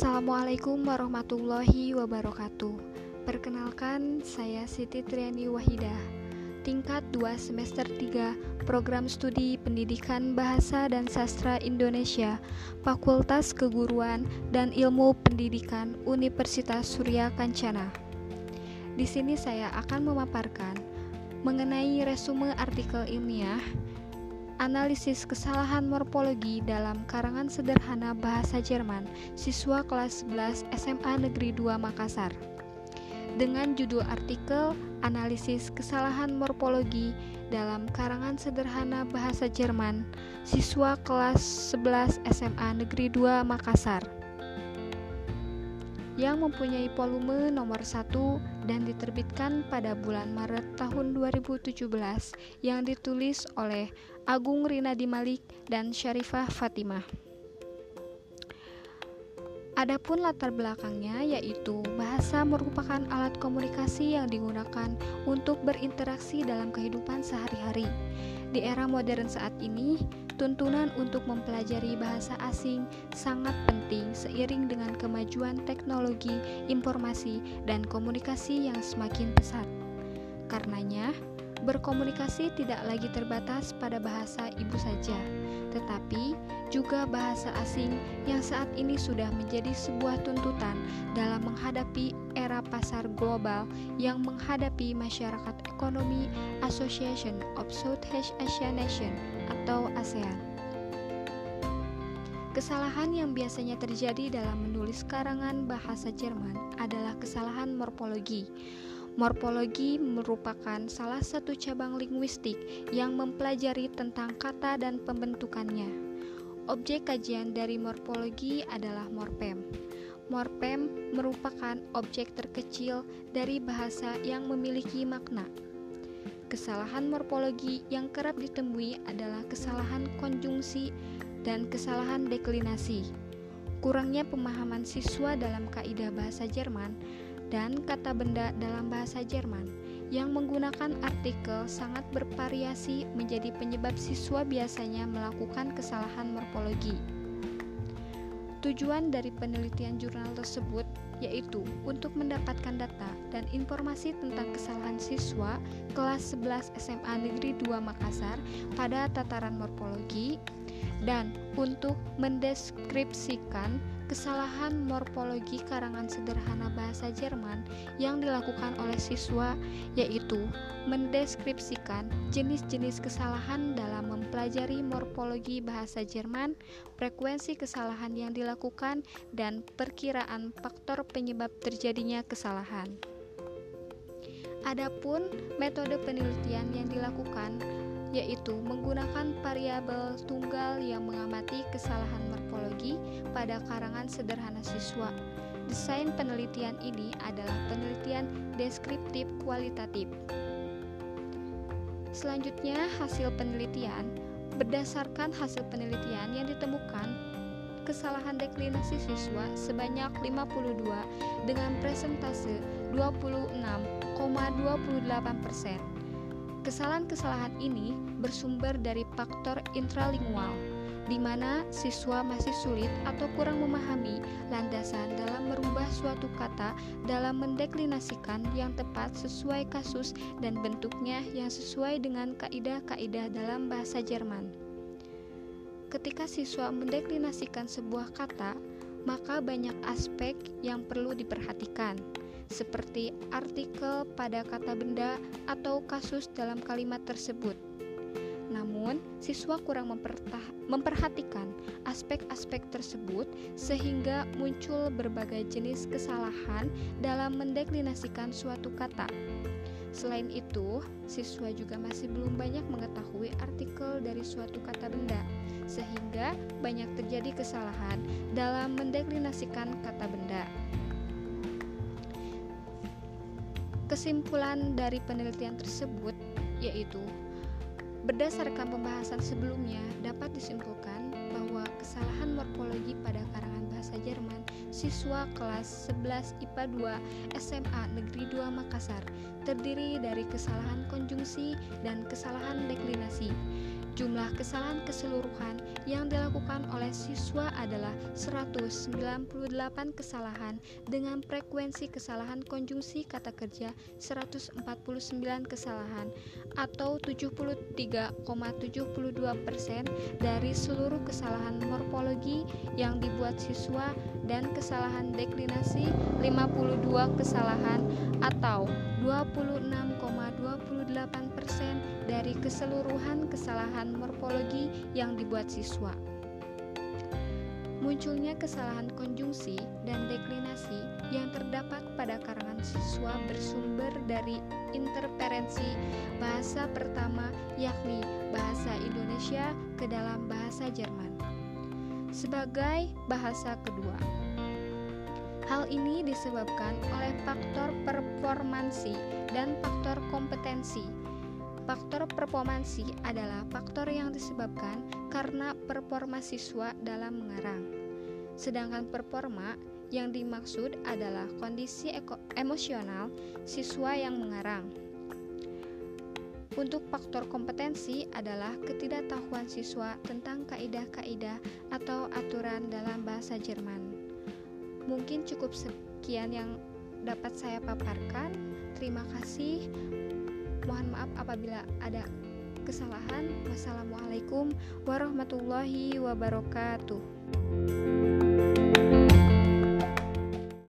Assalamualaikum warahmatullahi wabarakatuh. Perkenalkan, saya Siti Triani Wahidah Tingkat 2 semester 3 Program Studi Pendidikan Bahasa dan Sastra Indonesia Fakultas Keguruan dan Ilmu Pendidikan Universitas Surya Kancana. Di sini saya akan memaparkan mengenai resume artikel ilmiah Analisis kesalahan morfologi dalam karangan sederhana bahasa Jerman siswa kelas 11 SMA Negeri 2 Makassar. Dengan judul artikel Analisis kesalahan morfologi dalam karangan sederhana bahasa Jerman siswa kelas 11 SMA Negeri 2 Makassar yang mempunyai volume nomor 1 dan diterbitkan pada bulan Maret tahun 2017 yang ditulis oleh Agung Rinadi Malik dan Syarifah Fatimah. Adapun latar belakangnya yaitu bahasa merupakan alat komunikasi yang digunakan untuk berinteraksi dalam kehidupan sehari-hari. Di era modern saat ini, tuntunan untuk mempelajari bahasa asing sangat penting seiring dengan kemajuan teknologi, informasi, dan komunikasi yang semakin pesat. Karenanya, berkomunikasi tidak lagi terbatas pada bahasa ibu saja, tetapi juga bahasa asing yang saat ini sudah menjadi sebuah tuntutan dalam menghadapi era pasar global yang menghadapi masyarakat ekonomi Association of Southeast Asian Nation atau ASEAN. Kesalahan yang biasanya terjadi dalam menulis karangan bahasa Jerman adalah kesalahan morfologi. Morfologi merupakan salah satu cabang linguistik yang mempelajari tentang kata dan pembentukannya. Objek kajian dari morfologi adalah morfem. Morfem merupakan objek terkecil dari bahasa yang memiliki makna. Kesalahan morfologi yang kerap ditemui adalah kesalahan konjungsi dan kesalahan deklinasi. Kurangnya pemahaman siswa dalam kaidah bahasa Jerman dan kata benda dalam bahasa Jerman yang menggunakan artikel sangat bervariasi menjadi penyebab siswa biasanya melakukan kesalahan morfologi. Tujuan dari penelitian jurnal tersebut yaitu untuk mendapatkan data dan informasi tentang kesalahan siswa kelas 11 SMA Negeri 2 Makassar pada tataran morfologi dan untuk mendeskripsikan kesalahan morfologi karangan sederhana bahasa Jerman yang dilakukan oleh siswa yaitu mendeskripsikan jenis-jenis kesalahan dalam mempelajari morfologi bahasa Jerman, frekuensi kesalahan yang dilakukan, dan perkiraan faktor penyebab terjadinya kesalahan. Adapun metode penelitian yang dilakukan yaitu menggunakan variabel tunggal yang mengamati kesalahan morfologi pada karangan sederhana siswa. Desain penelitian ini adalah penelitian deskriptif kualitatif. Selanjutnya, hasil penelitian berdasarkan hasil penelitian yang ditemukan kesalahan deklinasi siswa sebanyak 52 dengan presentase 26,28 persen. Kesalahan-kesalahan ini bersumber dari faktor intralingual, di mana siswa masih sulit atau kurang memahami landasan dalam merubah suatu kata dalam mendeklinasikan yang tepat sesuai kasus dan bentuknya yang sesuai dengan kaidah-kaidah dalam bahasa Jerman. Ketika siswa mendeklinasikan sebuah kata, maka banyak aspek yang perlu diperhatikan seperti artikel pada kata benda atau kasus dalam kalimat tersebut. Namun, siswa kurang memperhatikan aspek-aspek tersebut sehingga muncul berbagai jenis kesalahan dalam mendeklinasikan suatu kata. Selain itu, siswa juga masih belum banyak mengetahui artikel dari suatu kata benda, sehingga banyak terjadi kesalahan dalam mendeklinasikan kata benda. Kesimpulan dari penelitian tersebut yaitu berdasarkan pembahasan sebelumnya dapat disimpulkan bahwa kesalahan morfologi pada karangan bahasa Jerman siswa kelas 11 IPA 2 SMA Negeri 2 Makassar terdiri dari kesalahan konjungsi dan kesalahan deklinasi. Jumlah kesalahan keseluruhan yang dilakukan oleh siswa adalah 198 kesalahan dengan frekuensi kesalahan konjungsi kata kerja 149 kesalahan atau 73,72% dari seluruh kesalahan morfologi yang dibuat siswa dan kesalahan deklinasi 52 kesalahan atau 26,28% dari keseluruhan kesalahan morfologi yang dibuat siswa. Munculnya kesalahan konjungsi dan deklinasi yang terdapat pada karangan siswa bersumber dari interferensi bahasa pertama yakni bahasa Indonesia ke dalam bahasa Jerman sebagai bahasa kedua. Hal ini disebabkan oleh faktor performansi dan faktor kompetensi Faktor performansi adalah faktor yang disebabkan karena performa siswa dalam mengarang. Sedangkan performa yang dimaksud adalah kondisi emosional siswa yang mengarang. Untuk faktor kompetensi adalah ketidaktahuan siswa tentang kaidah-kaidah atau aturan dalam bahasa Jerman. Mungkin cukup sekian yang dapat saya paparkan. Terima kasih. Mohon maaf apabila ada kesalahan. Wassalamualaikum warahmatullahi wabarakatuh.